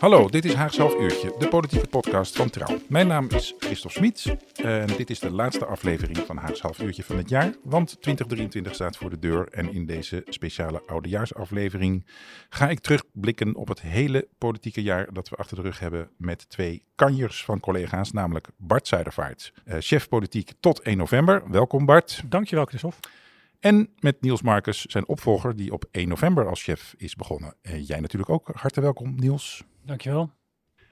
Hallo, dit is Haags Half Uurtje, de politieke podcast van Trouw. Mijn naam is Christophe Smits en dit is de laatste aflevering van Haags Half Uurtje van het jaar, want 2023 staat voor de deur en in deze speciale oudejaarsaflevering ga ik terugblikken op het hele politieke jaar dat we achter de rug hebben met twee kanjers van collega's, namelijk Bart Zuidervaart, eh, chef politiek tot 1 november. Welkom Bart. Dankjewel Christophe. En met Niels Marcus, zijn opvolger, die op 1 november als chef is begonnen. Uh, jij natuurlijk ook. Hartelijk welkom, Niels. Dankjewel.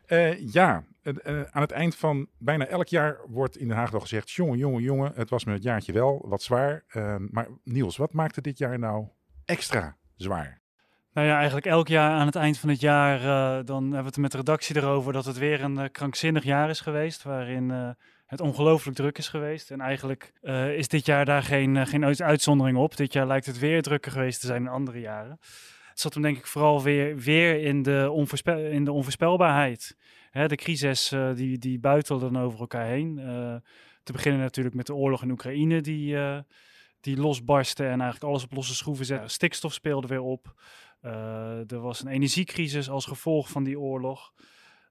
Uh, ja, uh, aan het eind van bijna elk jaar wordt in Den Haag wel gezegd: jongen, jongen, jongen, het was me het jaartje wel wat zwaar. maar Niels, wat maakte dit jaar nou extra zwaar? Nou ja, eigenlijk elk jaar aan het eind van het jaar, dan hebben we het met de redactie erover dat het weer een krankzinnig jaar is geweest. Waarin het ongelooflijk druk is geweest. En eigenlijk is dit jaar daar geen, geen uitzondering op. Dit jaar lijkt het weer drukker geweest te zijn dan andere jaren. Het zat hem denk ik vooral weer, weer in, de onvoorspel, in de onvoorspelbaarheid. Hè, de crisis uh, die, die buitelden over elkaar heen. te beginnen natuurlijk met de oorlog in Oekraïne die, die losbarstte en eigenlijk alles op losse schroeven zette. Stikstof speelde weer op. er was een energiecrisis als gevolg van die oorlog.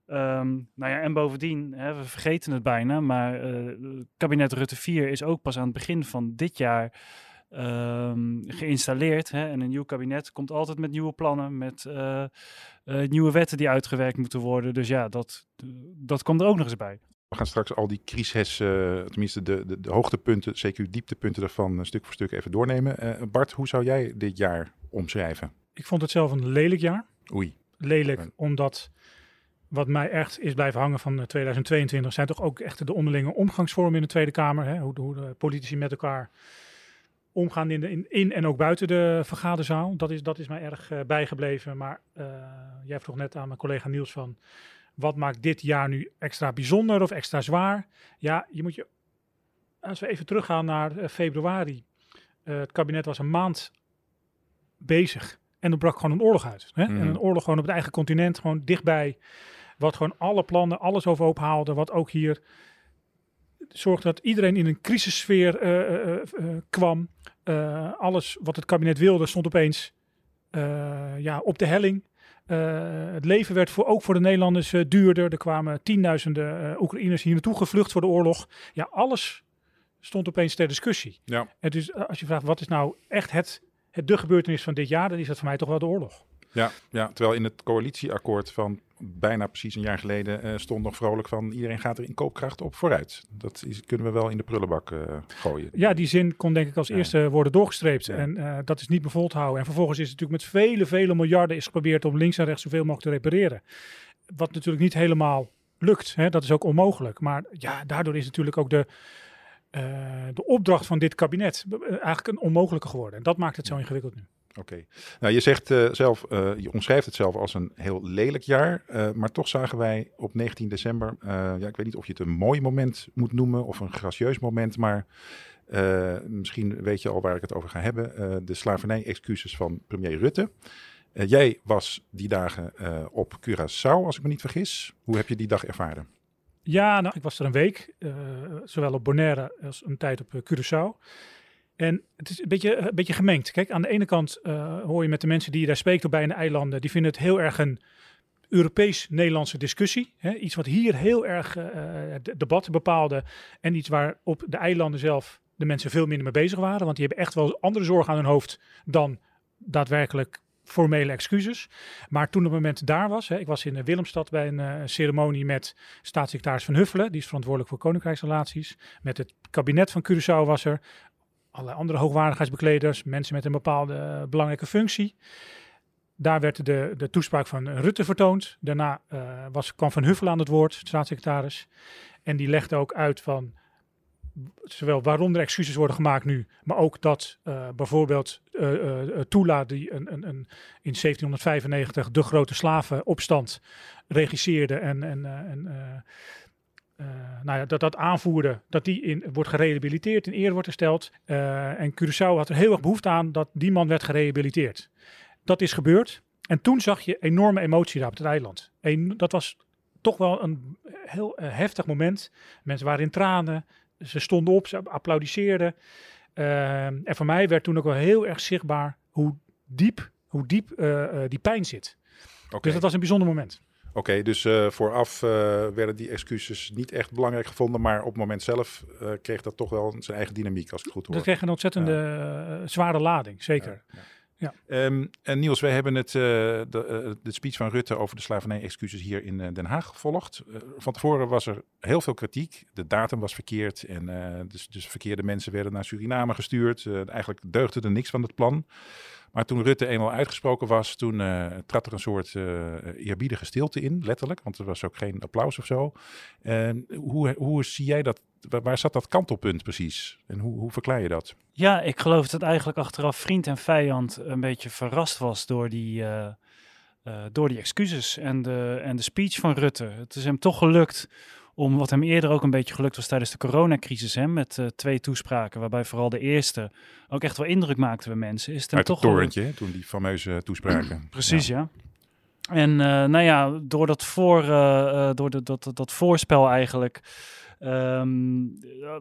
Um, nou ja, en bovendien, hè, we vergeten het bijna, maar uh, kabinet Rutte 4 is ook pas aan het begin van dit jaar um, geïnstalleerd. Hè, en een nieuw kabinet komt altijd met nieuwe plannen, met uh, uh, nieuwe wetten die uitgewerkt moeten worden. Dus ja, dat, dat komt er ook nog eens bij. We gaan straks al die crisis, tenminste de, de, de, hoogtepunten, CQ dieptepunten ervan, stuk voor stuk even doornemen. Bart, hoe zou jij dit jaar omschrijven? Ik vond het zelf een lelijk jaar. Oei. Lelijk, omdat wat mij echt is blijven hangen van 2022 zijn toch ook echt de onderlinge omgangsvormen in de Tweede Kamer. Hè? Hoe, hoe, de politici met elkaar omgaan in, de, in, in, en ook buiten de vergaderzaal. Dat is, dat is mij erg uh, bijgebleven. Maar uh, jij vroeg net aan mijn collega Niels van... wat maakt dit jaar nu extra bijzonder of extra zwaar? Ja, je moet je... Als we even teruggaan naar uh, februari. het kabinet was een maand bezig. En er brak gewoon een oorlog uit. Hè? Mm. En een oorlog gewoon op het eigen continent, gewoon dichtbij. Wat gewoon alle plannen, alles overhoop haalde. Wat ook hier zorgde dat iedereen in een crisissfeer uh, uh, uh, kwam. alles wat het kabinet wilde stond opeens ja, op de helling. het leven werd voor, ook voor de Nederlanders duurder. Er kwamen tienduizenden Oekraïners hier naartoe gevlucht voor de oorlog. Ja, alles stond opeens ter discussie. Ja. En dus als je vraagt wat is nou echt het, het de gebeurtenis van dit jaar, dan is dat voor mij toch wel de oorlog. Ja, ja, terwijl in het coalitieakkoord van bijna precies een jaar geleden uh, stond nog vrolijk van iedereen gaat er in koopkracht op vooruit. Dat is, kunnen we wel in de prullenbak uh, gooien. Ja, die zin kon denk ik als eerste worden doorgestreept. Ja. En uh, dat is niet te houden. En vervolgens is het natuurlijk met vele, vele miljarden is geprobeerd om links en rechts zoveel mogelijk te repareren. Wat natuurlijk niet helemaal lukt. Hè? Dat is ook onmogelijk. Maar ja, daardoor is natuurlijk ook de, de opdracht van dit kabinet eigenlijk een onmogelijke geworden. En dat maakt het zo ingewikkeld nu. Oké. Nou, je zegt uh, zelf, uh, je omschrijft het zelf als een heel lelijk jaar. Uh, maar toch zagen wij op 19 december, ja, ik weet niet of je het een mooi moment moet noemen of een gracieus moment, maar misschien weet je al waar ik het over ga hebben. de slavernij-excuses van premier Rutte. jij was die dagen op Curaçao, als ik me niet vergis. Hoe heb je die dag ervaren? Ja, nou, ik was er een week, zowel op Bonaire als een tijd op Curaçao. En het is een beetje, een beetje gemengd. Kijk, aan de ene kant uh, hoor je met de mensen die je daar spreekt op bijna eilanden, die vinden het heel erg een Europees-Nederlandse discussie. Hè? Iets wat hier heel erg uh, de debat bepaalde en iets waar op de eilanden zelf de mensen veel minder mee bezig waren. Want die hebben echt wel andere zorgen aan hun hoofd dan daadwerkelijk formele excuses. Maar toen het moment daar was, hè, ik was in Willemstad bij een ceremonie met staatssecretaris Van Huffelen, die is verantwoordelijk voor koninkrijksrelaties. Met het kabinet van Curaçao was er, allerlei andere hoogwaardigheidsbekleders, mensen met een bepaalde uh, belangrijke functie. Daar werd de, de toespraak van Rutte vertoond. Daarna uh, was, kwam Van Huffel aan het woord, staatssecretaris. En die legde ook uit van zowel waarom er excuses worden gemaakt nu, maar ook dat uh, bijvoorbeeld Tula, die een, een, een, in 1795 de grote slavenopstand regisseerde en, en, en nou ja, dat dat aanvoerde, dat die in, wordt gerehabiliteerd, in eer wordt gesteld. Uh, en Curaçao had er heel erg behoefte aan dat die man werd gerehabiliteerd. Dat is gebeurd. En toen zag je enorme emotie daar op het eiland. En dat was toch wel een heel uh, heftig moment. Mensen waren in tranen, ze stonden op, ze applaudisseerden. Uh, en voor mij werd toen ook wel heel erg zichtbaar hoe diep, hoe diep die pijn zit. Okay. Dus dat was een bijzonder moment. Oké, dus uh, vooraf uh, werden die excuses niet echt belangrijk gevonden, maar op het moment zelf uh, kreeg dat toch wel zijn eigen dynamiek, als ik goed hoor. Dat kreeg een ontzettende ja. zware lading, zeker. Ja, ja. Ja. Um, en Niels, wij hebben het, de, de, speech van Rutte over de slavernij-excuses hier in Den Haag gevolgd. van tevoren was er heel veel kritiek. De datum was verkeerd en dus, dus verkeerde mensen werden naar Suriname gestuurd. eigenlijk deugde er niks van het plan. Maar toen Rutte eenmaal uitgesproken was, toen trad er een soort eerbiedige stilte in, letterlijk. Want er was ook geen applaus of zo. En hoe, hoe zie jij dat? Waar zat dat kantelpunt precies? En hoe, hoe verklaar je dat? Ja, ik geloof dat eigenlijk achteraf vriend en vijand een beetje verrast was door die, uh, door die excuses en de, en de speech van Rutte. Het is hem toch gelukt om wat hem eerder ook een beetje gelukt was tijdens de coronacrisis, hè, met uh, twee toespraken, waarbij vooral de eerste ook echt wel indruk maakte bij mensen. Is het Uit toch het torentje, toen die fameuze toespraken. Precies, ja. ja. En nou ja, door dat, voor, door de, dat, dat voorspel eigenlijk um,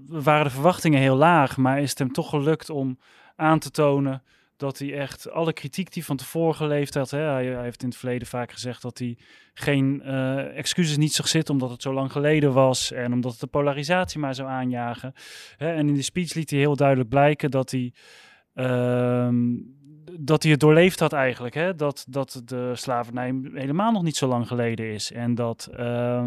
waren de verwachtingen heel laag, maar is het hem toch gelukt om aan te tonen dat hij echt alle kritiek die van tevoren geleefd had. Hè, hij, heeft in het verleden vaak gezegd dat hij geen uh, excuses niet zag zitten omdat het zo lang geleden was en omdat het de polarisatie maar zou aanjagen. Hè, en in de speech liet hij heel duidelijk blijken dat hij. Uh, dat hij het doorleefd had eigenlijk, hè? Dat, dat de slavernij helemaal nog niet zo lang geleden is. En dat, uh,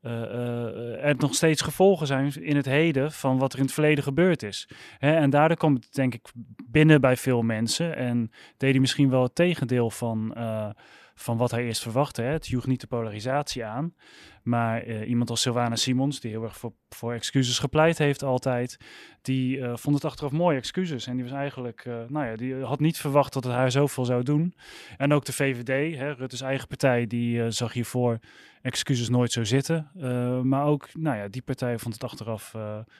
er nog steeds gevolgen zijn in het heden van wat er in het verleden gebeurd is. Hè, en daardoor kwam het denk ik binnen bij veel mensen en deed hij misschien wel het tegendeel van, uh, van wat hij eerst verwachtte. Hè. Het joeg niet de polarisatie aan, maar uh, iemand als Sylvana Simons, die heel erg voor, voor excuses gepleit heeft altijd, die uh, vond het achteraf mooie excuses. En die was eigenlijk, uh, nou ja, die had niet verwacht dat het haar zoveel zou doen. En ook de VVD, hè, Rutte's eigen partij, die zag hiervoor excuses nooit zo zitten. maar ook, nou ja, die partij vond het achteraf,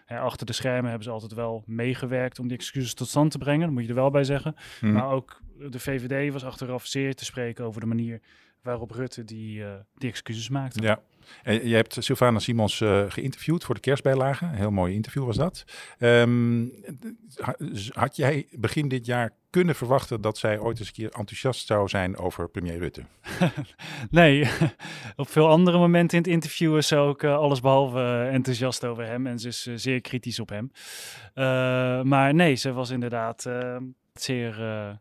hè, achter de schermen hebben ze altijd wel meegewerkt om die excuses tot stand te brengen. Dat moet je er wel bij zeggen. Hmm. Maar ook de VVD was achteraf zeer te spreken over de manier waarop Rutte die, die excuses maakte. Ja, en je hebt Sylvana Simons uh, geïnterviewd voor de kerstbijlage. Een heel mooi interview was dat. Um, had jij begin dit jaar kunnen verwachten dat zij ooit eens een keer enthousiast zou zijn over premier Rutte? nee, op veel andere momenten in het interview is ze ook uh, alles behalve enthousiast over hem. En ze is zeer kritisch op hem. maar nee, ze was inderdaad ehm, zeer uh,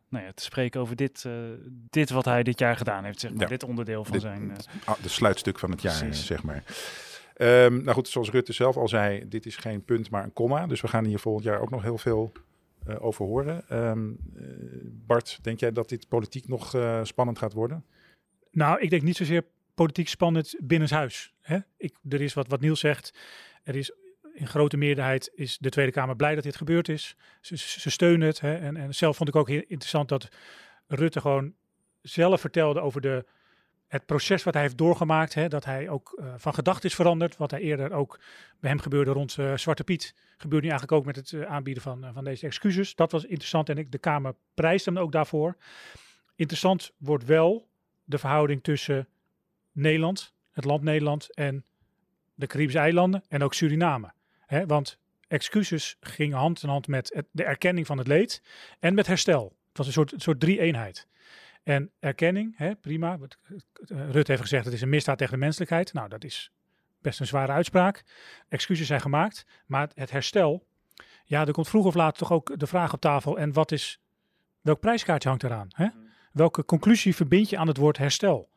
nou ja, te spreken over dit, uh, dit wat hij dit jaar gedaan heeft. Zeg maar. ja. Dit onderdeel van dit, zijn... Uh, de sluitstuk van het jaar, precies. zeg maar. Um, nou goed, zoals Rutte zelf al zei, dit is geen punt, maar een komma. Dus we gaan hier volgend jaar ook nog heel veel over horen. Um, Bart, denk jij dat dit politiek nog spannend gaat worden? Nou, ik denk niet zozeer politiek spannend binnenshuis. Hè? Ik, er is wat, wat Niels zegt. Er is in grote meerderheid is de Tweede Kamer blij dat dit gebeurd is. Ze, steunen het. Hè. En, en zelf vond ik ook heel interessant dat Rutte gewoon zelf vertelde over de, het proces wat hij heeft doorgemaakt. Hè, dat hij ook uh, van gedachten is veranderd. Wat hij eerder ook bij hem gebeurde rond uh, Zwarte Piet. Gebeurt nu eigenlijk ook met het uh, aanbieden van, van deze excuses. Dat was interessant en ik, de Kamer prijst hem ook daarvoor. Interessant wordt wel de verhouding tussen Nederland, het land Nederland en de Caribische eilanden en ook Suriname. Hè, want excuses gingen hand in hand met het, de erkenning van het leed en met herstel. Het was een soort, een soort drie-eenheid. En erkenning, hè, prima. Rut heeft gezegd het is een misdaad tegen de menselijkheid. Nou, dat is best een zware uitspraak. Excuses zijn gemaakt, maar het herstel, ja, er komt vroeg of laat toch ook de vraag op tafel. En wat is, welk prijskaartje hangt eraan? Hè? Welke conclusie verbind je aan het woord herstel?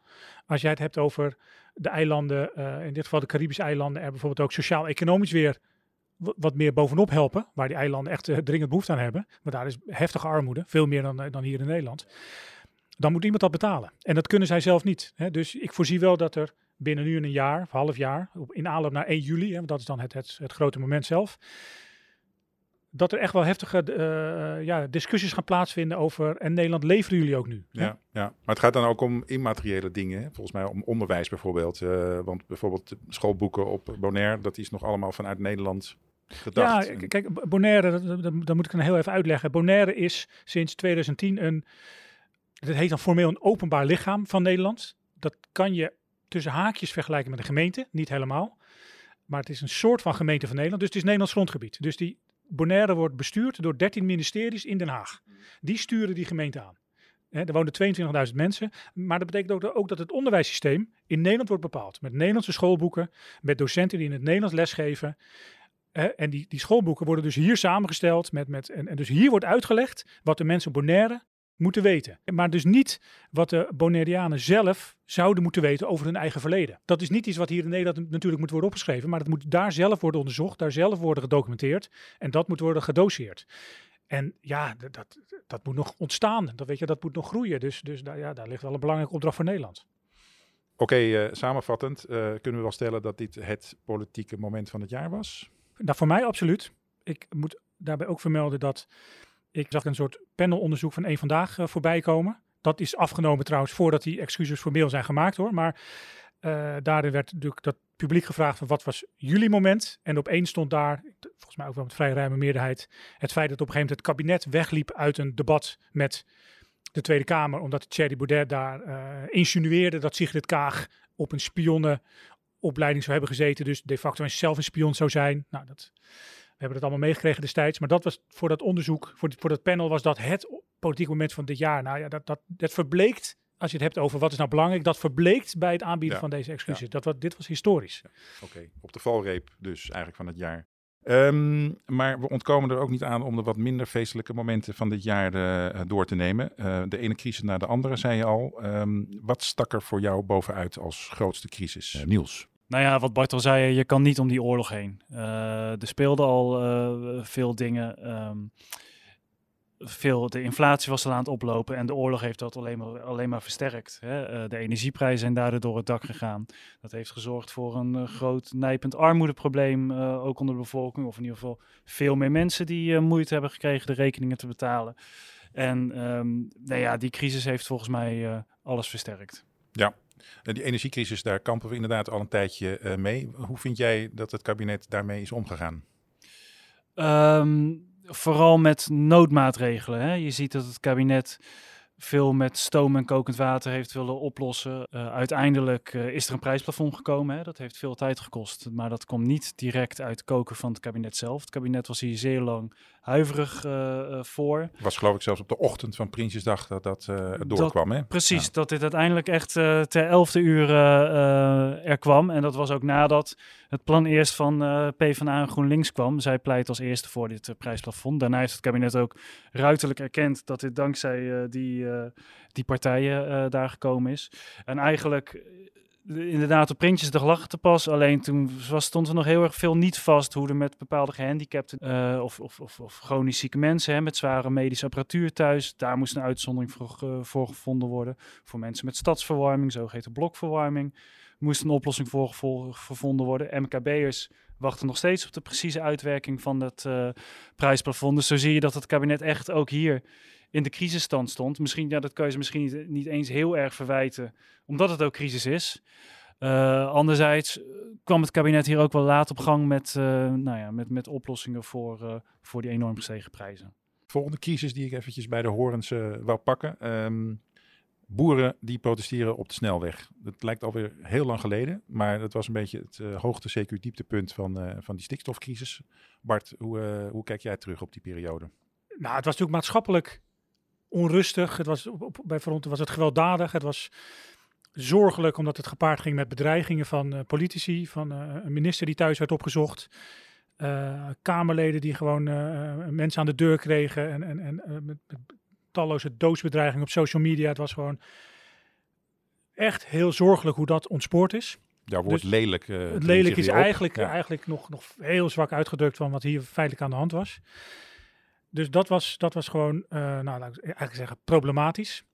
Als jij het hebt over de eilanden, uh, in dit geval de Caribische eilanden, er bijvoorbeeld ook sociaal-economisch weer wat meer bovenop helpen, waar die eilanden echt uh, dringend behoefte aan hebben. Maar daar is heftige armoede, veel meer dan, uh, dan hier in Nederland. Dan moet iemand dat betalen. En dat kunnen zij zelf niet. Hè. Dus ik voorzie wel dat er binnen nu een jaar, of half jaar, in aanloop naar 1 juli, hè, want dat is dan het, het, het grote moment zelf, dat er echt wel heftige uh, ja, discussies gaan plaatsvinden over. En Nederland leveren jullie ook nu. Ja, ja. maar het gaat dan ook om immateriële dingen. Volgens mij om onderwijs bijvoorbeeld. Want bijvoorbeeld schoolboeken op Bonaire, dat is nog allemaal vanuit Nederland gedacht. Ja, kijk, Bonaire, dat, dat, dat moet ik dan heel even uitleggen. Bonaire is sinds 2010 een. Het heet dan formeel een openbaar lichaam van Nederland. Dat kan je tussen haakjes vergelijken met een gemeente, niet helemaal. Maar het is een soort van gemeente van Nederland. Dus het is Nederlands grondgebied. Dus die Bonaire wordt bestuurd door 13 ministeries in Den Haag. Die sturen die gemeente aan. er wonen 22.000 mensen. Maar dat betekent ook, ook, dat het onderwijssysteem in Nederland wordt bepaald. Met Nederlandse schoolboeken, met docenten die in het Nederlands lesgeven. En die, die schoolboeken worden dus hier samengesteld. Met, met, en, dus hier wordt uitgelegd wat de mensen Bonaire moeten weten. Maar dus niet wat de Bonaireanen zelf zouden moeten weten over hun eigen verleden. Dat is niet iets wat hier in Nederland natuurlijk moet worden opgeschreven, maar het moet daar zelf worden onderzocht, daar zelf worden gedocumenteerd en dat moet worden gedoseerd. En ja, dat, dat moet nog ontstaan. Dat, weet je, dat moet nog groeien. Dus, dus daar, ja, daar ligt wel een belangrijke opdracht voor Nederland. Oké, uh, samenvattend uh, kunnen we wel stellen dat dit het politieke moment van het jaar was? Nou, voor mij absoluut. Ik moet daarbij ook vermelden dat ik zag een soort panelonderzoek van één vandaag uh, voorbij komen. Dat is afgenomen trouwens voordat die excuses formeel zijn gemaakt hoor. Maar uh, daarin werd natuurlijk dat publiek gevraagd van wat was jullie moment? En opeens stond daar, volgens mij ook wel met vrij ruime meerderheid, het feit dat op een gegeven moment het kabinet wegliep uit een debat met de Tweede Kamer, omdat Thierry Baudet daar uh, insinueerde dat Sigrid Kaag op een spionnenopleiding zou hebben gezeten, dus de facto zelf een spion zou zijn. Nou, dat hebben het allemaal meegekregen destijds. Maar dat was voor dat onderzoek, voor, voor dat panel, was dat het politieke moment van dit jaar. Nou ja, dat, dat, dat verbleekt, als je het hebt over wat is nou belangrijk, dat verbleekt bij het aanbieden van deze excuses. Dat, wat, dit was historisch. Oké, op de valreep dus eigenlijk van het jaar. Um, maar we ontkomen er ook niet aan om de wat minder feestelijke momenten van dit jaar uh, door te nemen. Uh, de ene crisis na de andere, zei je al. Um, wat stak er voor jou bovenuit als grootste crisis, uh, Niels? Nou ja, wat Bart al zei, je kan niet om die oorlog heen. Uh, er speelden al uh, veel dingen. Um, veel, de inflatie was al aan het oplopen en de oorlog heeft dat alleen maar, alleen maar versterkt. Hè. Uh, de energieprijzen zijn daardoor door het dak gegaan. Dat heeft gezorgd voor een groot nijpend armoedeprobleem, ook onder de bevolking. Of in ieder geval veel meer mensen die moeite hebben gekregen de rekeningen te betalen. En um, nou ja, die crisis heeft volgens mij alles versterkt. Ja, die energiecrisis, daar kampen we inderdaad al een tijdje uh, mee. Hoe vind jij dat het kabinet daarmee is omgegaan? Um, vooral met noodmaatregelen. Hè. Je ziet dat het kabinet veel met stoom en kokend water heeft willen oplossen. Uh, uiteindelijk uh, is er een prijsplafond gekomen. Hè. Dat heeft veel tijd gekost. Maar dat komt niet direct uit koken van het kabinet zelf. Het kabinet was hier zeer lang huiverig uh, voor. Was geloof ik zelfs op de ochtend van Prinsjesdag dat dat doorkwam. Dat, hè? Precies, ja. dat dit uiteindelijk echt ter elfde uur er kwam. En dat was ook nadat het plan eerst van uh, PvdA en GroenLinks kwam. Zij pleit als eerste voor dit prijsplafond. Daarna heeft het kabinet ook ruiterlijk erkend dat dit dankzij die eh, die partijen uh, daar gekomen is. En eigenlijk eh, inderdaad op Prinsjesdag lag te pas. Alleen toen was, stond er nog heel erg veel niet vast hoe er met bepaalde gehandicapten of, of, of, of, chronisch zieke mensen hè, met zware medische apparatuur thuis. Daar moest een uitzondering voor, voor gevonden worden. Voor mensen met stadsverwarming, zogeheten blokverwarming, moest een oplossing voor, gevonden worden. MKB'ers wachten nog steeds op de precieze uitwerking van uh, prijsplafond. Dus zo zie je dat het kabinet echt ook hier in de crisisstand stond. Misschien, ja, dat kan je ze misschien niet, niet eens heel erg verwijten, omdat het ook crisis is. Uh, anderzijds eh, kwam het kabinet hier ook wel laat op gang met, uh, nou ja, met, met oplossingen voor, uh, voor die enorm gestegen prijzen. Volgende crisis die ik eventjes bij de horens wou pakken. Um, boeren die protesteren op de snelweg. Dat lijkt alweer heel lang geleden, maar dat was een beetje het hoogte, CQ dieptepunt van, van die stikstofcrisis. Bart, hoe, hoe kijk jij terug op die periode? Nou, het was natuurlijk maatschappelijk onrustig. Het was, op, bij fronten was het gewelddadig. Het was zorgelijk omdat het gepaard ging met bedreigingen van uh, politici, van uh, een minister die thuis werd opgezocht. Uh, kamerleden die gewoon mensen aan de deur kregen en, en, en met, met, talloze doodsbedreigingen op social media. Het was gewoon echt heel zorgelijk hoe dat ontspoord is. Ja, wordt dus lelijk. het lelijk is eigenlijk, ja. eigenlijk nog, nog heel zwak uitgedrukt van wat hier feitelijk aan de hand was. Dus dat was, dat was gewoon, uh, nou laat ik eigenlijk zeggen, problematisch.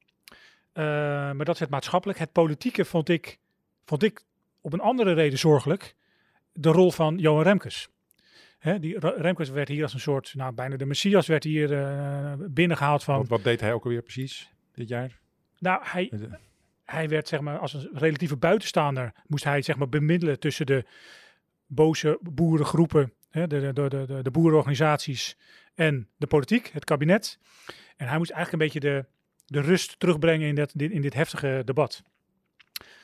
Uh, maar dat is het maatschappelijk. Het politieke vond ik, vond ik op een andere reden zorgelijk. De rol van Johan Remkes. Hè, die Remkes werd hier als een soort, nou bijna de Messias werd hier eh, binnengehaald van. Wat, wat deed hij ook alweer precies dit jaar? Nou, hij, Eh, hij werd zeg maar als een relatieve buitenstaander moest hij zeg maar bemiddelen tussen de boze boerengroepen, de, de, de, de, boerenorganisaties en de politiek, het kabinet. En hij moest eigenlijk een beetje de, de rust terugbrengen in, dat, in dit heftige debat.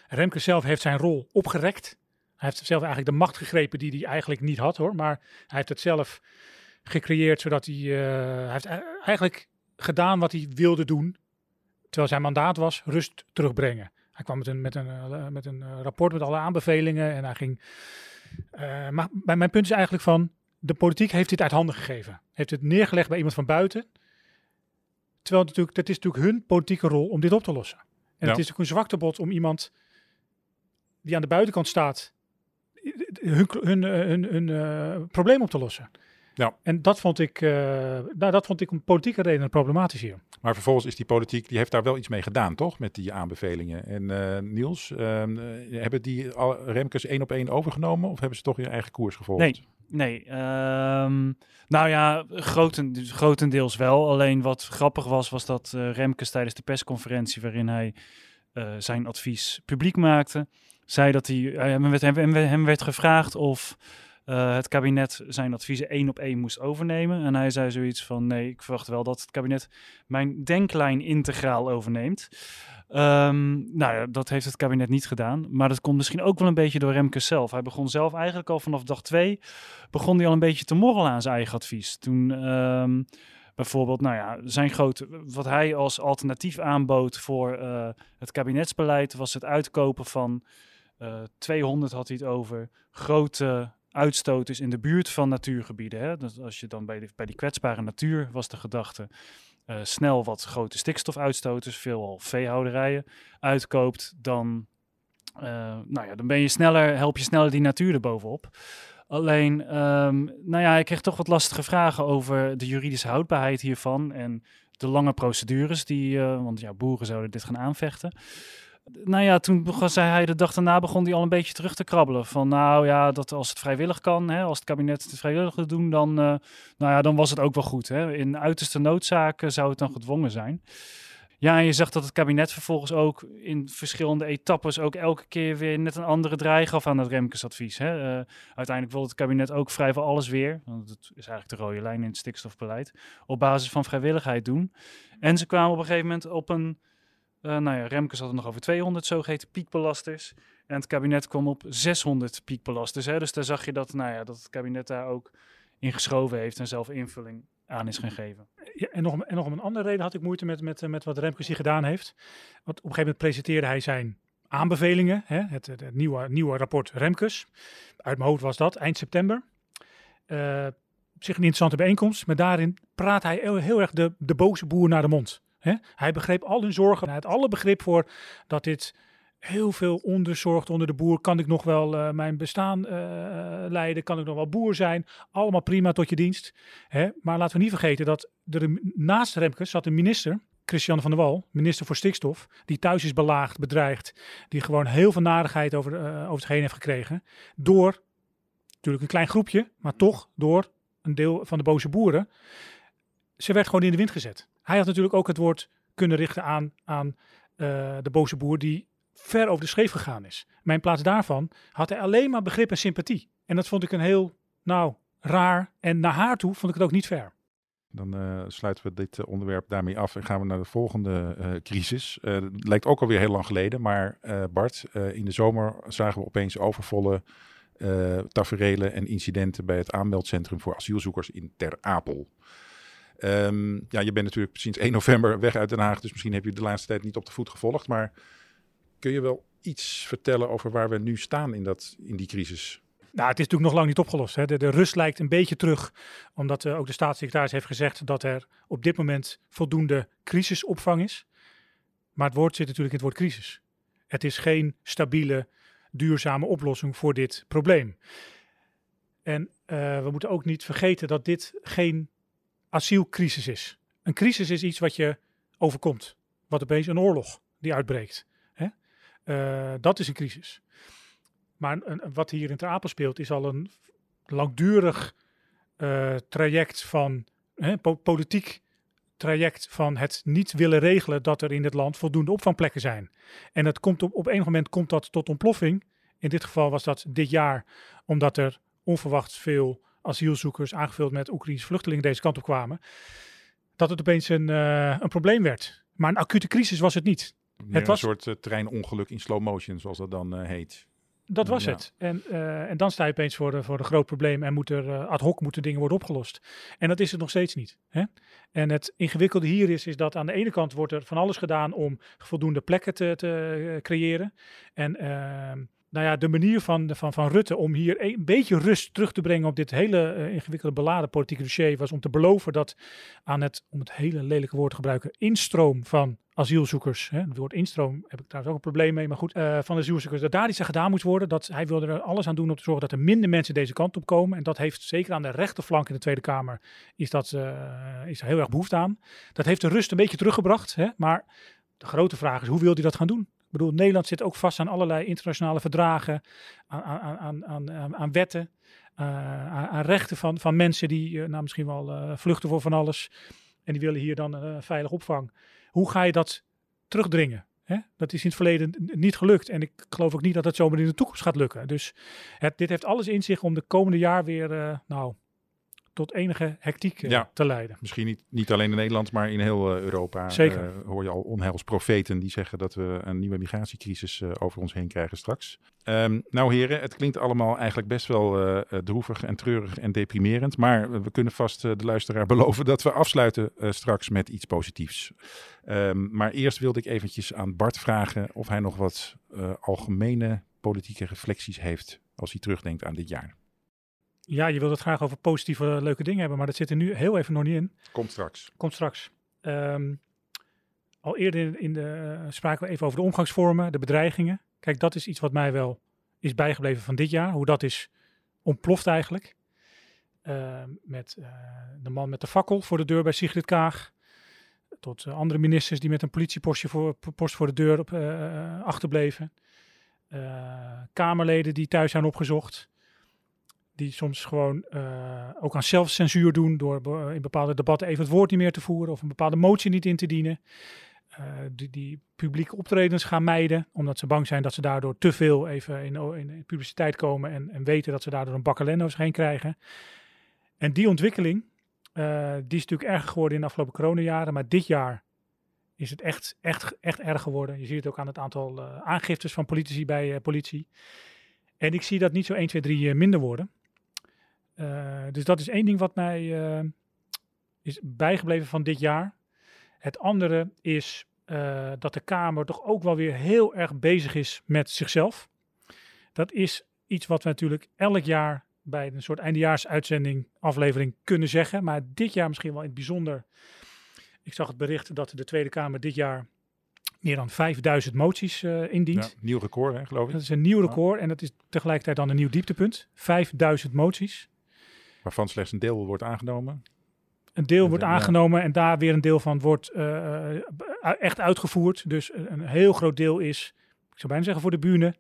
Remke zelf heeft zijn rol opgerekt. Hij heeft zelf eigenlijk de macht gegrepen die hij eigenlijk niet had hoor, maar hij heeft het zelf gecreëerd zodat hij, eh, hij heeft e- eigenlijk gedaan wat hij wilde doen terwijl zijn mandaat was rust terugbrengen. Hij kwam met een, met een, eh, met een eh, rapport met alle aanbevelingen en hij ging. Eh, maar mijn, mijn punt is eigenlijk van de politiek heeft dit uit handen gegeven, heeft het neergelegd bij iemand van buiten. Terwijl het natuurlijk, het is natuurlijk hun politieke rol om dit op te lossen. En Ja. het is ook een zwaktebod om iemand die aan de buitenkant staat, hun, hun, hun, hun eh, probleem op te lossen. Ja. En dat vond ik, eh, nou, dat vond ik om politieke redenen problematisch hier. Maar vervolgens is die politiek, die heeft daar wel iets mee gedaan, toch? Met die aanbevelingen. En eh, Niels, ehm, eh, hebben die Remkes één op één overgenomen? Of hebben ze toch hun eigen koers gevolgd? Nee. Nee, ehm, nou ja, groten, grotendeels wel. Alleen wat grappig was, was dat eh, Remkes tijdens de persconferentie waarin hij eh, zijn advies publiek maakte, zei dat hij, hem, werd, hem, hem werd gevraagd of eh, het kabinet zijn adviezen één op één moest overnemen. En hij zei zoiets van, nee, ik verwacht wel dat het kabinet mijn denklijn integraal overneemt. Ehm, nou ja, dat heeft het kabinet niet gedaan. Maar dat komt misschien ook wel een beetje door Remkes zelf. Hij begon zelf eigenlijk al vanaf dag twee, begon hij al een beetje te morrelen aan zijn eigen advies. Toen ehm, bijvoorbeeld, nou ja, zijn grote, wat hij als alternatief aanbood voor eh, het kabinetsbeleid was het uitkopen van eh 200 had hij het over, grote uitstoters in de buurt van natuurgebieden. Hè? Dus als je dan bij, de, bij die kwetsbare natuur was de gedachte eh, snel wat grote stikstofuitstoters, veelal veehouderijen, uitkoopt, dan, eh, nou ja, dan ben je sneller, help je sneller die natuur erbovenop. Alleen, ehm, nou ja, ik kreeg toch wat lastige vragen over de juridische houdbaarheid hiervan en de lange procedures die, eh, want ja, boeren zouden dit gaan aanvechten. Nou ja, toen begon, zei hij de dag daarna begon hij al een beetje terug te krabbelen. Van nou ja, dat als het vrijwillig kan, hè, als het kabinet het vrijwillig wil doen, dan, eh, nou ja, dan was het ook wel goed. Hè. In uiterste noodzaken zou het dan gedwongen zijn. Ja, en je zag dat het kabinet vervolgens ook in verschillende etappes ook elke keer weer net een andere draai gaf aan het Remkes-advies. Hè. Eh, uiteindelijk wilde het kabinet ook vrijwel alles weer, want dat is eigenlijk de rode lijn in het stikstofbeleid, op basis van vrijwilligheid doen. En ze kwamen op een gegeven moment op een, eh, nou ja, Remkes had het nog over 200 zogeheten piekbelasters. En het kabinet kwam op 600 piekbelasters. Hè. Dus daar zag je dat, nou ja, dat het kabinet daar ook in geschoven heeft en zelf invulling aan is gaan geven. Ja, en, nog, en nog om een andere reden had ik moeite met, met, met wat Remkes hier gedaan heeft. Want op een gegeven moment presenteerde hij zijn aanbevelingen, hè, het, het, nieuwe, nieuwe rapport Remkes. Uit mijn hoofd was dat, eind september. Op zich een interessante bijeenkomst, maar daarin praat hij heel, heel erg de, de boze boer naar de mond. Hij begreep al hun zorgen, hij had alle begrip voor dat dit heel veel onderzorgt onder de boer. Kan ik nog wel eh, mijn bestaan eh, leiden? Kan ik nog wel boer zijn? Allemaal prima tot je dienst. Hè? Maar laten we niet vergeten dat er naast Remkes zat een minister, Christian van der Wal, minister voor stikstof, die thuis is belaagd, bedreigd, die gewoon heel veel narigheid over, eh, over het heen heeft gekregen. Door, natuurlijk een klein groepje, maar toch door een deel van de boze boeren. Ze werd gewoon in de wind gezet. Hij had natuurlijk ook het woord kunnen richten aan, aan eh, de boze boer die ver over de scheef gegaan is. Maar in plaats daarvan had hij alleen maar begrip en sympathie. En dat vond ik een heel, nou, raar. En naar haar toe vond ik het ook niet fair. Dan eh, sluiten we dit eh, onderwerp daarmee af en gaan we naar de volgende crisis. Het lijkt ook alweer heel lang geleden, maar Bart, in de zomer zagen we opeens overvolle taferelen en incidenten bij het aanmeldcentrum voor asielzoekers in Ter Apel. Ehm, ja, je bent natuurlijk sinds 1 november weg uit Den Haag, dus misschien heb je de laatste tijd niet op de voet gevolgd. Maar kun je wel iets vertellen over waar we nu staan in, dat, in die crisis? Nou, het is natuurlijk nog lang niet opgelost. Hè. De, rust lijkt een beetje terug, omdat eh, ook de staatssecretaris heeft gezegd dat er op dit moment voldoende crisisopvang is. Maar het woord zit natuurlijk in het woord crisis. Het is geen stabiele, duurzame oplossing voor dit probleem. En eh, we moeten ook niet vergeten dat dit geen asielcrisis is. Een crisis is iets wat je overkomt. Wat opeens een oorlog die uitbreekt. Hè? Eh, dat is een crisis. Maar wat hier in Ter Apel speelt is al een langdurig eh, traject van hè, po- politiek traject van het niet willen regelen dat er in het land voldoende opvangplekken zijn. En dat komt op, op een moment komt dat tot ontploffing. In dit geval was dat dit jaar, omdat er onverwachts veel asielzoekers aangevuld met Oekraïnse vluchtelingen deze kant op kwamen. Dat het opeens een, eh, een probleem werd. Maar een acute crisis was het niet. Meer was- een soort eh, treinongeluk in slow motion, zoals dat dan eh, heet. Dat was Ja. het. En, en dan sta je opeens voor, de, voor een groot probleem en moet er ad hoc moeten dingen worden opgelost. En dat is het nog steeds niet. Hè? En het ingewikkelde hier is, is dat aan de ene kant wordt er van alles gedaan om voldoende plekken te, te creëren. En ehm, nou ja, de manier van, van, van Rutte om hier een beetje rust terug te brengen op dit hele eh, ingewikkelde beladen politieke dossier was om te beloven dat aan het, om het hele lelijke woord te gebruiken, instroom van asielzoekers. Hè, het woord instroom heb ik trouwens ook een probleem mee, maar goed, eh, van asielzoekers, dat daar iets aan gedaan moet worden. Dat hij wilde er alles aan doen om te zorgen dat er minder mensen deze kant op komen. En dat heeft zeker aan de rechterflank in de Tweede Kamer is dat, eh, is heel erg behoefte aan. Dat heeft de rust een beetje teruggebracht, hè, maar de grote vraag is, hoe wil hij dat gaan doen? Bedoel, Nederland zit ook vast aan allerlei internationale verdragen, aan, aan, aan, aan, wetten, eh, aan, rechten van, van mensen die eh, nou, misschien wel eh, vluchten voor van alles. En die willen hier dan veilig opvang. Hoe ga je dat terugdringen? Hè? Dat is in het verleden niet gelukt. En ik geloof ook niet dat het zomaar in de toekomst gaat lukken. Dus het, dit heeft alles in zich om de komende jaar weer nou, tot enige hectiek eh, Ja. te leiden. Misschien niet, niet alleen in Nederland, maar in heel eh, Europa. Zeker. eh, hoor je al onheilsprofeten die zeggen dat we een nieuwe migratiecrisis over ons heen krijgen straks. Ehm, nou heren, het klinkt allemaal eigenlijk best wel droevig en treurig en deprimerend. Maar we kunnen vast de luisteraar beloven dat we afsluiten straks met iets positiefs. Ehm, maar eerst wilde ik eventjes aan Bart vragen of hij nog wat algemene politieke reflecties heeft als hij terugdenkt aan dit jaar. Ja, je wilt het graag over positieve, leuke dingen hebben, maar dat zit er nu heel even nog niet in. Komt straks. Komt straks. Ehm, al eerder in, in de, eh, spraken we even over de omgangsvormen, de bedreigingen. Kijk, dat is iets wat mij wel is bijgebleven van dit jaar. Hoe dat is ontploft eigenlijk. Ehm, met eh, de man met de fakkel voor de deur bij Sigrid Kaag. Tot eh, andere ministers die met een politiepostje voor, post voor de deur op, achterbleven. Kamerleden die thuis zijn opgezocht. Die soms gewoon eh, ook aan zelfcensuur doen door in bepaalde debatten even het woord niet meer te voeren of een bepaalde motie niet in te dienen. Eh, die, die publieke optredens gaan mijden, omdat ze bang zijn dat ze daardoor te veel even in, in, publiciteit komen en, en weten dat ze daardoor een bakkelenno's heen krijgen. En die ontwikkeling, eh, die is natuurlijk erger geworden in de afgelopen coronajaren, maar dit jaar is het echt, echt, echt erg geworden. Je ziet het ook aan het aantal aangiftes van politici bij politie. En ik zie dat niet zo 1, 2, 3 eh, minder worden. Eh, dus dat is één ding wat mij eh, is bijgebleven van dit jaar. Het andere is eh, dat de Kamer toch ook wel weer heel erg bezig is met zichzelf. Dat is iets wat we natuurlijk elk jaar bij een soort eindejaarsuitzending, aflevering kunnen zeggen. Maar dit jaar misschien wel in het bijzonder. Ik zag het bericht dat de Tweede Kamer dit jaar meer dan 5000 moties indient. Ja, nieuw record, hè, geloof ik. Dat is een nieuw record en dat is tegelijkertijd dan een nieuw dieptepunt. 5000 moties. Waarvan slechts een deel wordt aangenomen. Een deel wordt aangenomen en daar weer een deel van wordt eh, eh, echt uitgevoerd. Dus een, heel groot deel is, ik zou bijna zeggen voor de bühne.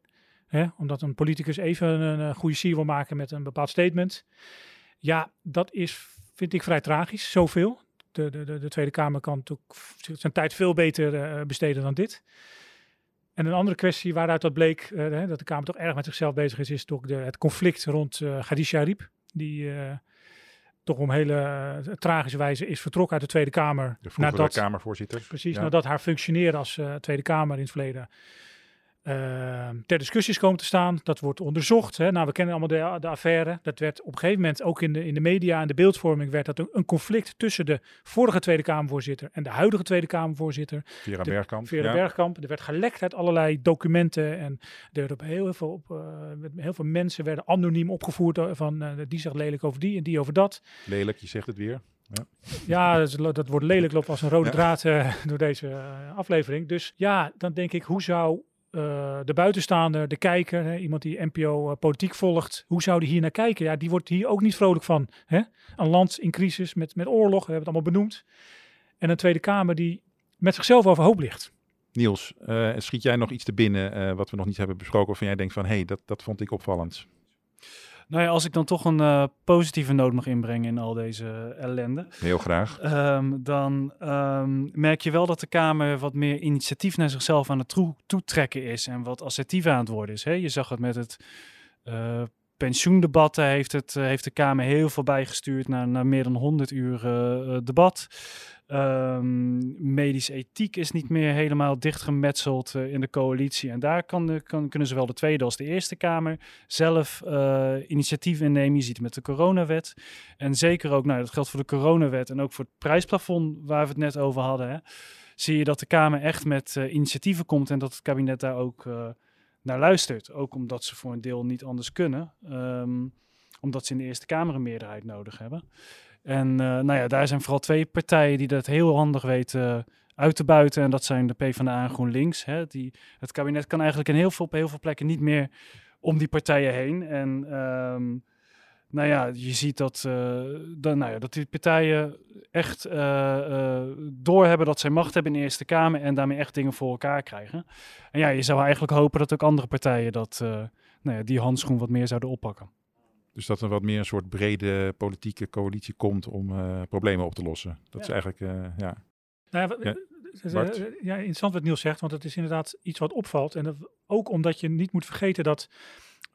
Hè, omdat een politicus even een, een goede sier wil maken met een bepaald statement. Ja, dat is, vind ik vrij tragisch, zoveel. De, de, de, de Tweede Kamer kan natuurlijk zijn tijd veel beter eh, besteden dan dit. En een andere kwestie waaruit dat bleek, eh, hè, dat de Kamer toch erg met zichzelf bezig is, is toch de, het conflict rond eh Khadija Ariep. Die eh, toch om hele eh, tragische wijze is vertrokken uit de Tweede Kamer. De vroegere nadat, Kamervoorzitter. precies, Ja. nadat haar functioneren als eh, Tweede Kamer in het verleden ter discussie is komen te staan. Dat wordt onderzocht. Hè. Nou, we kennen allemaal de, de affaire. Dat werd op een gegeven moment ook in de, in de media en de beeldvorming werd dat een, een conflict tussen de vorige Tweede Kamervoorzitter en de huidige Tweede Kamervoorzitter. Vera de- Bergkamp. Vera ja. Bergkamp. Er werd gelekt uit allerlei documenten. En er werd op heel veel, op, eh, met heel veel mensen werden anoniem opgevoerd. eh, Van eh, die zegt lelijk over die en die over dat. Lelijk, je zegt het weer. Ja, dat, is lo- dat wordt lelijk loopt als een rode Ja. draad door deze aflevering. Dus ja, dan denk ik, hoe zou eh, de buitenstaander, de kijker, hè, iemand die NPO eh, politiek volgt, hoe zou die hier naar kijken? Ja, die wordt hier ook niet vrolijk van. Hè? Een land in crisis met, met oorlog, we hebben het allemaal benoemd. En een Tweede Kamer die met zichzelf overhoop ligt. Niels, eh, schiet jij nog iets te binnen wat we nog niet hebben besproken waarvan jij denkt van hé, hey, dat, dat vond ik opvallend. Nou ja, als ik dan toch een uh, positieve noot mag inbrengen in al deze ellende. Heel graag. Um, dan um, merk je wel dat de Kamer wat meer initiatief naar zichzelf aan het toetrekken is. En wat assertief aan het worden is. Hè? Je zag het met het uh, pensioendebatten heeft, het, heeft de Kamer heel veel bijgestuurd naar, naar meer dan 100 uur debat. Um, medische ethiek is niet meer helemaal dichtgemetseld uh, in de coalitie. En daar kan kan, kunnen zowel de Tweede als de Eerste Kamer zelf uh, initiatief innemen. Je ziet het met de coronawet. En zeker ook, nou, dat geldt voor de coronawet en ook voor het prijsplafond waar we het net over hadden. Hè, zie je dat de Kamer echt met initiatieven komt en dat het kabinet daar ook naar luistert. Ook omdat ze voor een deel niet anders kunnen. Um, omdat ze in de Eerste Kamer een meerderheid nodig hebben. En uh, nou ja, daar zijn vooral twee partijen die dat heel handig weten uh, uit te buiten. En dat zijn de PvdA en GroenLinks. Hè, die, het kabinet kan eigenlijk in heel veel, op heel veel plekken niet meer om die partijen heen. En um, nou ja, je ziet dat, uh, dan, nou ja, dat die partijen echt doorhebben dat zij macht hebben in de Eerste Kamer. En daarmee echt dingen voor elkaar krijgen. En ja, je zou eigenlijk hopen dat ook andere partijen dat, nou ja, die handschoen wat meer zouden oppakken. Dus dat er wat meer een soort brede politieke coalitie komt om uh, problemen op te lossen. Dat is eigenlijk, uh, ja. Nou ja, ja, ja, interessant wat Niels zegt, want het is inderdaad iets wat opvalt. En dat, ook omdat je niet moet vergeten dat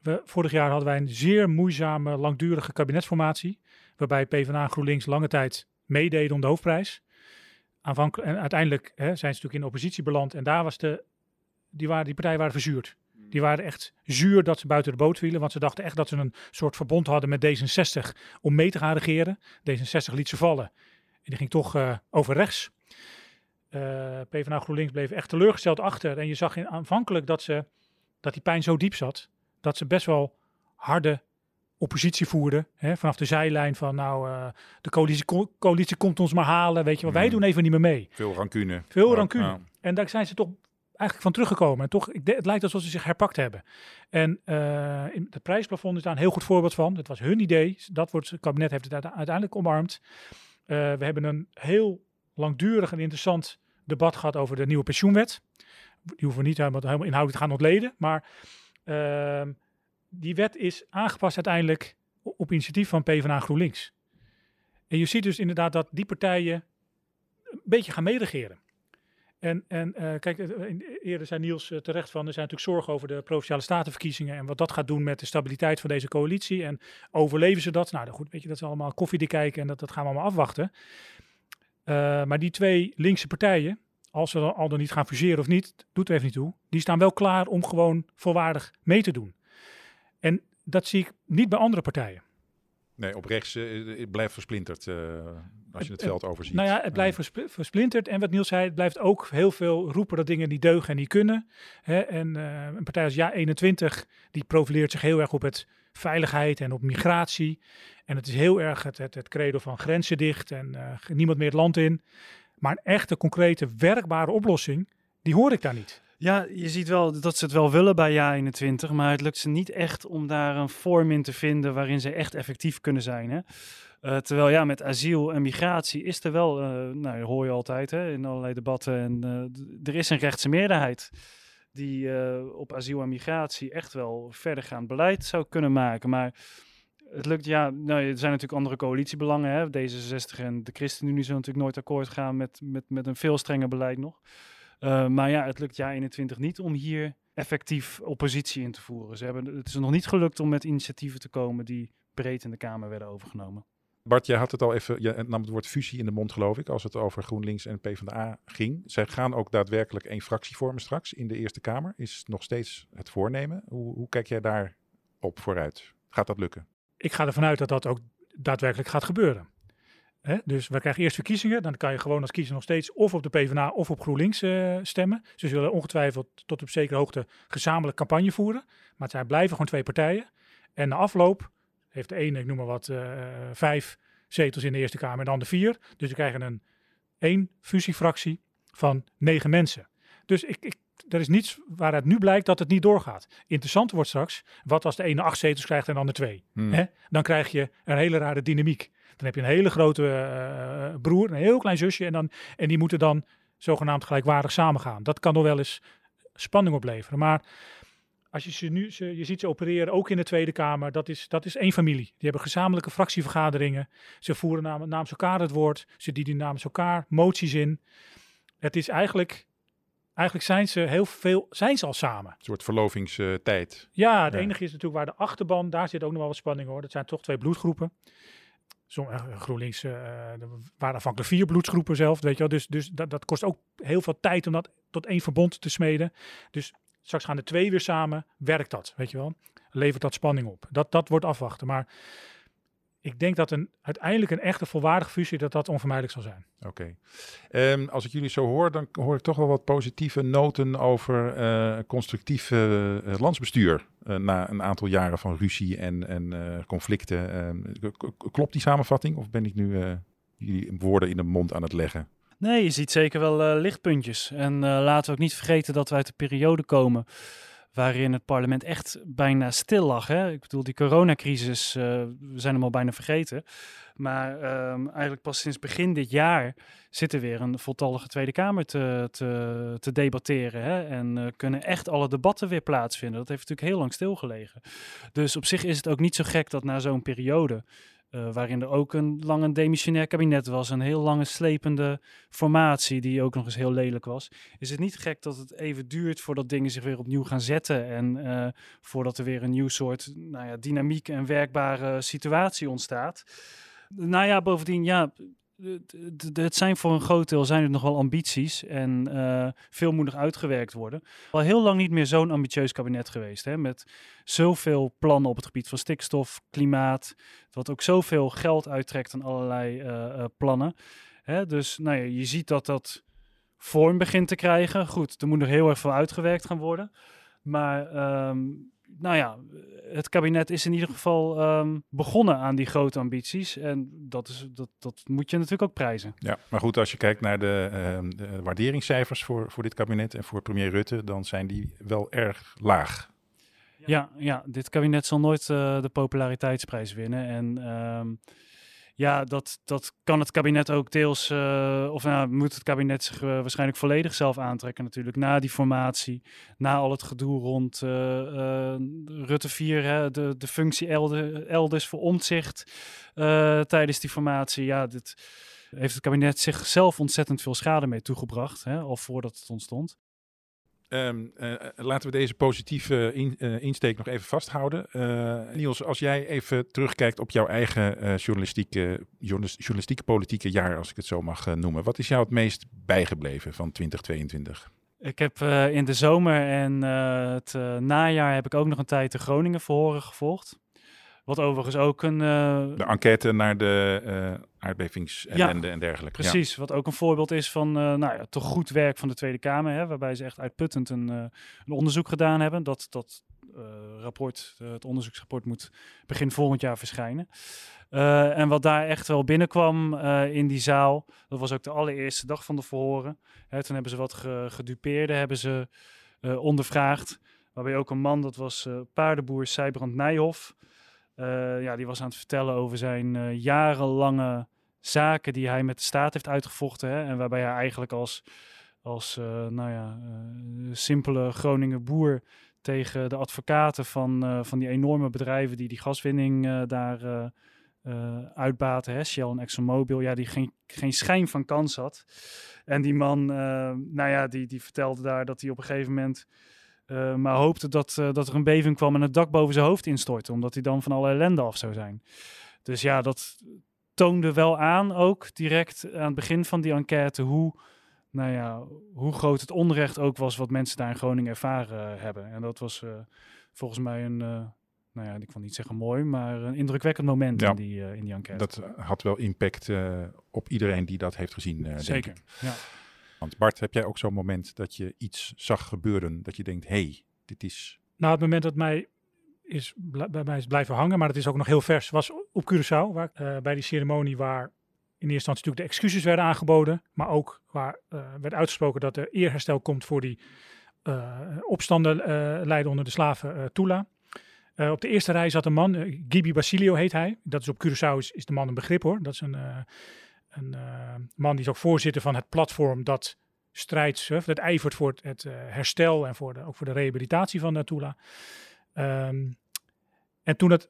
we vorig jaar hadden wij een zeer moeizame, langdurige kabinetsformatie. Waarbij PvdA en GroenLinks lange tijd meededen om de hoofdprijs. Aanvankelijk, en uiteindelijk hè, zijn ze natuurlijk in de oppositie beland. En daar was de, die, waren, die partijen waren verzuurd. Die waren echt zuur dat ze buiten de boot vielen. Want ze dachten echt dat ze een soort verbond hadden met D66 om mee te gaan regeren. D66 liet ze vallen. En die ging toch uh, over rechts. Uh, PvdA GroenLinks bleef echt teleurgesteld achter. En je zag in, aanvankelijk dat, ze, dat die pijn zo diep zat. Dat ze best wel harde oppositie voerden. Hè, vanaf de zijlijn van nou, uh, de coalitie, co coalitie komt ons maar halen. Weet je wel, wij Mhm. doen even niet meer mee. Veel rancune. Veel rancune. ja. En daar zijn ze toch eigenlijk van teruggekomen. En toch, ik, het lijkt alsof ze zich herpakt hebben. En eh, in het prijsplafond is daar een heel goed voorbeeld van. Het was hun idee. Dat wordt, het kabinet heeft het uite- uiteindelijk omarmd. Eh, we hebben een heel langdurig en interessant debat gehad over de nieuwe pensioenwet. Die hoeven we niet helemaal, helemaal inhoudelijk te gaan ontleden. Maar ehm, die wet is aangepast uiteindelijk op initiatief van PvdA en GroenLinks. En je ziet dus inderdaad dat die partijen een beetje gaan meeregeren. En, en eh, kijk, eh, eerder zei Niels eh, terecht van, er zijn natuurlijk zorgen over de Provinciale Statenverkiezingen en wat dat gaat doen met de stabiliteit van deze coalitie. En overleven ze dat? Nou dan goed, weet je, dat is allemaal koffiedik kijken en dat, dat gaan we allemaal afwachten. Maar die twee linkse partijen, als ze dan al dan niet gaan fuseren of niet, doet er even niet toe. Die staan wel klaar om gewoon volwaardig mee te doen. En dat zie ik niet bij andere partijen. Nee, op rechts eh, het blijft versplinterd eh, als je het veld overziet. Nou ja, het blijft verspl- versplinterd. En wat Niels zei, het blijft ook heel veel roepen dat dingen niet deugen en niet kunnen. Hè? En eh, een partij als Ja21, die profileert zich heel erg op het veiligheid en op migratie. En het is heel erg het, het, het credo van grenzen dicht en eh, niemand meer het land in. Maar een echte, concrete, werkbare oplossing, die hoor ik daar niet. Ja, je ziet wel dat ze het wel willen bij JA21, maar het lukt ze niet echt om daar een vorm in te vinden waarin ze echt effectief kunnen zijn. Hè? Eh, terwijl ja, met asiel en migratie is er wel, eh, nou dat hoor je altijd hè, in allerlei debatten, en eh, er is een rechtse meerderheid die op asiel en migratie echt wel verdergaand beleid zou kunnen maken. Maar het lukt, ja, nou, er zijn natuurlijk andere coalitiebelangen. Hè? D66 en de ChristenUnie zullen natuurlijk nooit akkoord gaan met, met, met een veel strenger beleid nog. Uh, maar ja, het lukt jaar 21 niet om hier effectief oppositie in te voeren. Ze hebben, het is nog niet gelukt om met initiatieven te komen die breed in de Kamer werden overgenomen. Bart, jij had het al even, je nam het woord fusie in de mond geloof ik, als het over GroenLinks en PvdA ging. Zij gaan ook daadwerkelijk één fractie vormen straks in de Eerste Kamer. Is nog steeds het voornemen. Hoe, hoe kijk jij daar op vooruit? Gaat dat lukken? Ik ga ervan uit dat dat ook daadwerkelijk gaat gebeuren. Dus we krijgen eerst verkiezingen. Dan kan je gewoon als kiezer nog steeds of op de PvdA of op GroenLinks eh, stemmen. Ze zullen ongetwijfeld tot op zekere hoogte gezamenlijk campagne voeren. Maar het zijn blijven gewoon twee partijen. En na afloop heeft de ene, ik noem maar wat, eh, vijf zetels in de Eerste Kamer en de ander vier. Dus we krijgen een één fusiefractie van negen mensen. Dus ik, ik, er is niets waaruit nu blijkt dat het niet doorgaat. Interessant wordt straks, wat als de ene acht zetels krijgt en de ander twee. Hmm. Hè? Dan krijg je een hele rare dynamiek. Dan heb je een hele grote uh, broer, een heel klein zusje. En, dan, en die moeten dan zogenaamd gelijkwaardig samengaan. Dat kan nog wel eens spanning opleveren. Maar als je ze nu, ze, je ziet ze opereren, ook in de Tweede Kamer, dat is, dat is één familie. Die hebben gezamenlijke fractievergaderingen. Ze voeren nam, namens elkaar het woord. Ze dienen namens elkaar moties in. Het is eigenlijk, eigenlijk zijn ze heel veel, zijn ze al samen. Een soort verlovingstijd. Ja, het Ja. enige is natuurlijk waar de achterban, daar zit ook nog wel wat spanning hoor. Dat zijn toch twee bloedgroepen. Som, eh, GroenLinks er waren afhankelijk vier bloedsgroepen zelf, weet je wel. Dus, dus dat, dat kost ook heel veel tijd om dat tot één verbond te smeden. Dus straks gaan de twee weer samen, werkt dat, weet je wel. Levert dat spanning op. Dat, dat wordt afwachten. Maar ik denk dat een, uiteindelijk een echte volwaardige fusie, dat dat onvermijdelijk zal zijn. Oké. Ehm, als ik jullie zo hoor, dan hoor ik toch wel wat positieve noten over eh, constructief eh, landsbestuur. eh, na een aantal jaren van ruzie en, en eh, conflicten. Ehm, klopt die samenvatting of ben ik nu eh, jullie woorden in de mond aan het leggen? Nee, je ziet zeker wel eh, lichtpuntjes. En eh, laten we ook niet vergeten dat we uit een periode komen waarin het parlement echt bijna stil lag. Hè? Ik bedoel, die coronacrisis, eh, we zijn hem al bijna vergeten. Maar ehm, eigenlijk pas sinds begin dit jaar zit er weer een voltallige Tweede Kamer te, te, te debatteren. Hè? En eh, kunnen echt alle debatten weer plaatsvinden. Dat heeft natuurlijk heel lang stilgelegen. Dus op zich is het ook niet zo gek dat na zo'n periode... eh, waarin er ook een lang demissionair kabinet was, een heel lange slepende formatie die ook nog eens heel lelijk was, is het niet gek dat het even duurt voordat dingen zich weer opnieuw gaan zetten en eh, voordat er weer een nieuw soort nou ja, dynamiek en werkbare situatie ontstaat. Nou ja, bovendien, ja, het- zijn voor een groot deel zijn het nog wel ambities en eh, veel moet nog uitgewerkt worden. Al heel lang niet meer zo'n ambitieus kabinet geweest, hè, met zoveel plannen op het gebied van stikstof, klimaat, wat ook zoveel geld uittrekt aan allerlei eh, eh, plannen. Hè, dus nou ja, je ziet dat dat vorm begint te krijgen. Goed, er moet nog heel erg veel uitgewerkt gaan worden. Maar ehm, nou ja, het kabinet is in ieder geval ehm, begonnen aan die grote ambities. En dat, is, dat, dat moet je natuurlijk ook prijzen. Ja, maar goed, als je kijkt naar de, ehm, de waarderingscijfers voor, voor dit kabinet en voor premier Rutte, dan zijn die wel erg laag. Ja, ja dit kabinet zal nooit eh, de populariteitsprijs winnen. En ehm, ja, dat, dat kan het kabinet ook deels, eh, of nou, moet het kabinet zich eh, waarschijnlijk volledig zelf aantrekken natuurlijk. Na die formatie, na al het gedoe rond eh, Rutte 4, hè, de, de functie elde, elders voor omzicht eh, tijdens die formatie. Ja, dit heeft het kabinet zichzelf ontzettend veel schade mee toegebracht, hè, al voordat het ontstond. Eh, laten we deze positieve eh, insteek nog even vasthouden. Niels, als jij even terugkijkt op jouw eigen journalistieke, journalis- journalistieke politieke jaar, als ik het zo mag noemen. Wat is jou het meest bijgebleven van 2022? Ik heb in de zomer en het najaar heb ik ook nog een tijd de Groningen verhoren gevolgd. Wat overigens ook een... eh, De enquête naar de eh aardbevingsellende en dergelijke. Ja. Precies, wat ook een voorbeeld is van eh, nou ja, toch goed werk van de Tweede Kamer. Hè, waarbij ze echt uitputtend een, een onderzoek gedaan hebben. Dat, dat rapport, het onderzoeksrapport moet begin volgend jaar verschijnen. En wat daar echt wel binnenkwam in die zaal, dat was ook de allereerste dag van de verhoren. Hè, toen hebben ze wat ge, gedupeerden, hebben ze ondervraagd. Waarbij ook een man, dat was paardenboer Sijbrand Nijhoff. Eh, ja, die was aan het vertellen over zijn eh, jarenlange zaken die hij met de staat heeft uitgevochten. Hè, en waarbij hij eigenlijk als, als eh, nou ja, simpele Groninger boer tegen de advocaten van, van die enorme bedrijven die die gaswinning daar uitbaten, hè, Shell en ExxonMobil, ja, die geen, geen schijn van kans had. En die man, nou ja, die, die vertelde daar dat hij op een gegeven moment eh, maar hoopte dat, eh, dat er een beving kwam en het dak boven zijn hoofd instortte, omdat hij dan van alle ellende af zou zijn. Dus ja, dat toonde wel aan, ook direct aan het begin van die enquête, hoe, nou ja, hoe groot het onrecht ook was wat mensen daar in Groningen ervaren eh, hebben. En dat was volgens mij een, nou ja, ik wil niet zeggen mooi, maar een indrukwekkend moment Ja. in, die, in die enquête. Dat had wel impact op iedereen die dat heeft gezien. eh, denk Zeker, ik. ja. Want Bart, heb jij ook zo'n moment dat je iets zag gebeuren dat je denkt, hé, hey, dit is... Nou, het moment dat mij is, bij mij is blijven hangen, maar het is ook nog heel vers, was op Curaçao. Waar, eh, bij die ceremonie waar in eerste instantie natuurlijk de excuses werden aangeboden, maar ook waar eh, werd uitgesproken dat er eerherstel komt voor die eh, opstanden leiden onder de slaven Tula. Op de eerste rij zat een man, eh, Gibi Basilio heet hij. Dat is op Curaçao is, de man een begrip hoor. Dat is een, een eh, man die is ook voorzitter van het platform dat strijdt, dat ijvert voor het, uh, herstel en voor de, ook voor de rehabilitatie van Tula. Um, en toen dat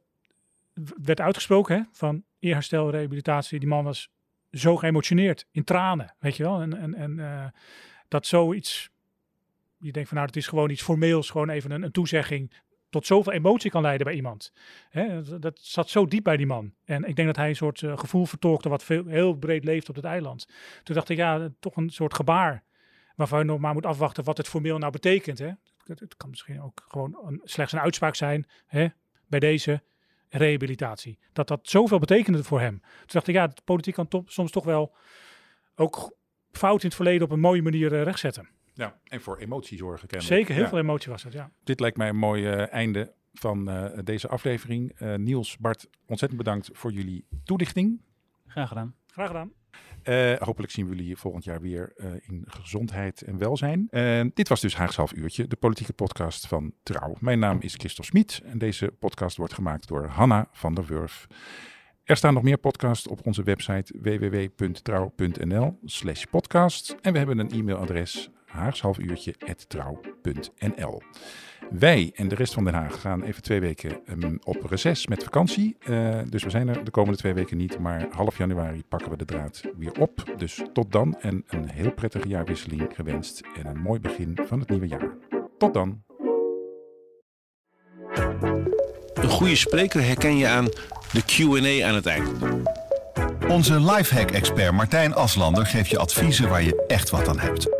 werd uitgesproken hè, van eerherstel, rehabilitatie, die man was zo geëmotioneerd, in tranen, weet je wel. En, en, en uh, dat zoiets, je denkt van nou, het is gewoon iets formeels, gewoon even een, een toezegging, tot zoveel emotie kan leiden bij iemand. Hè, dat zat zo diep bij die man. En ik denk dat hij een soort uh, gevoel vertolkte wat veel, heel breed leeft op het eiland. Toen dacht ik, ja, toch een soort gebaar waarvan je nog maar moet afwachten wat het formeel nou betekent. Hè. Het, kan misschien ook gewoon een, slechts een uitspraak zijn hè, bij deze rehabilitatie. Dat dat zoveel betekende voor hem. Toen dacht ik, ja, de politiek kan soms toch wel ook fout in het verleden op een mooie manier uh, rechtzetten. Ja, en voor emotie zorgen kennelijk. Zeker, heel ja. veel emotie was het, ja. Dit lijkt mij een mooi uh, einde van uh, deze aflevering. Uh, Niels, Bart, ontzettend bedankt voor jullie toelichting. Graag gedaan. Graag gedaan. Uh, hopelijk zien we jullie volgend jaar weer uh, in gezondheid en welzijn. Uh, dit was dus Haags Half Uurtje, de politieke podcast van Trouw. Mijn naam is Christophe Smit en deze podcast wordt gemaakt door Hanna van der Wurf. Er staan nog meer podcasts op onze website www.trouw.nl slash podcast. En we hebben een e-mailadres haagshalfuurtje.trouw.nl Wij en de rest van Den Haag gaan even twee weken um, op reces met vakantie. Uh, dus we zijn er de komende twee weken niet, maar half januari pakken we de draad weer op. Dus tot dan en een heel prettige jaarwisseling gewenst en een mooi begin van het nieuwe jaar. Tot dan! Een goede spreker herken je aan de Q&A aan het eind. Onze lifehack-expert Martijn Aslander geeft je adviezen waar je echt wat aan hebt.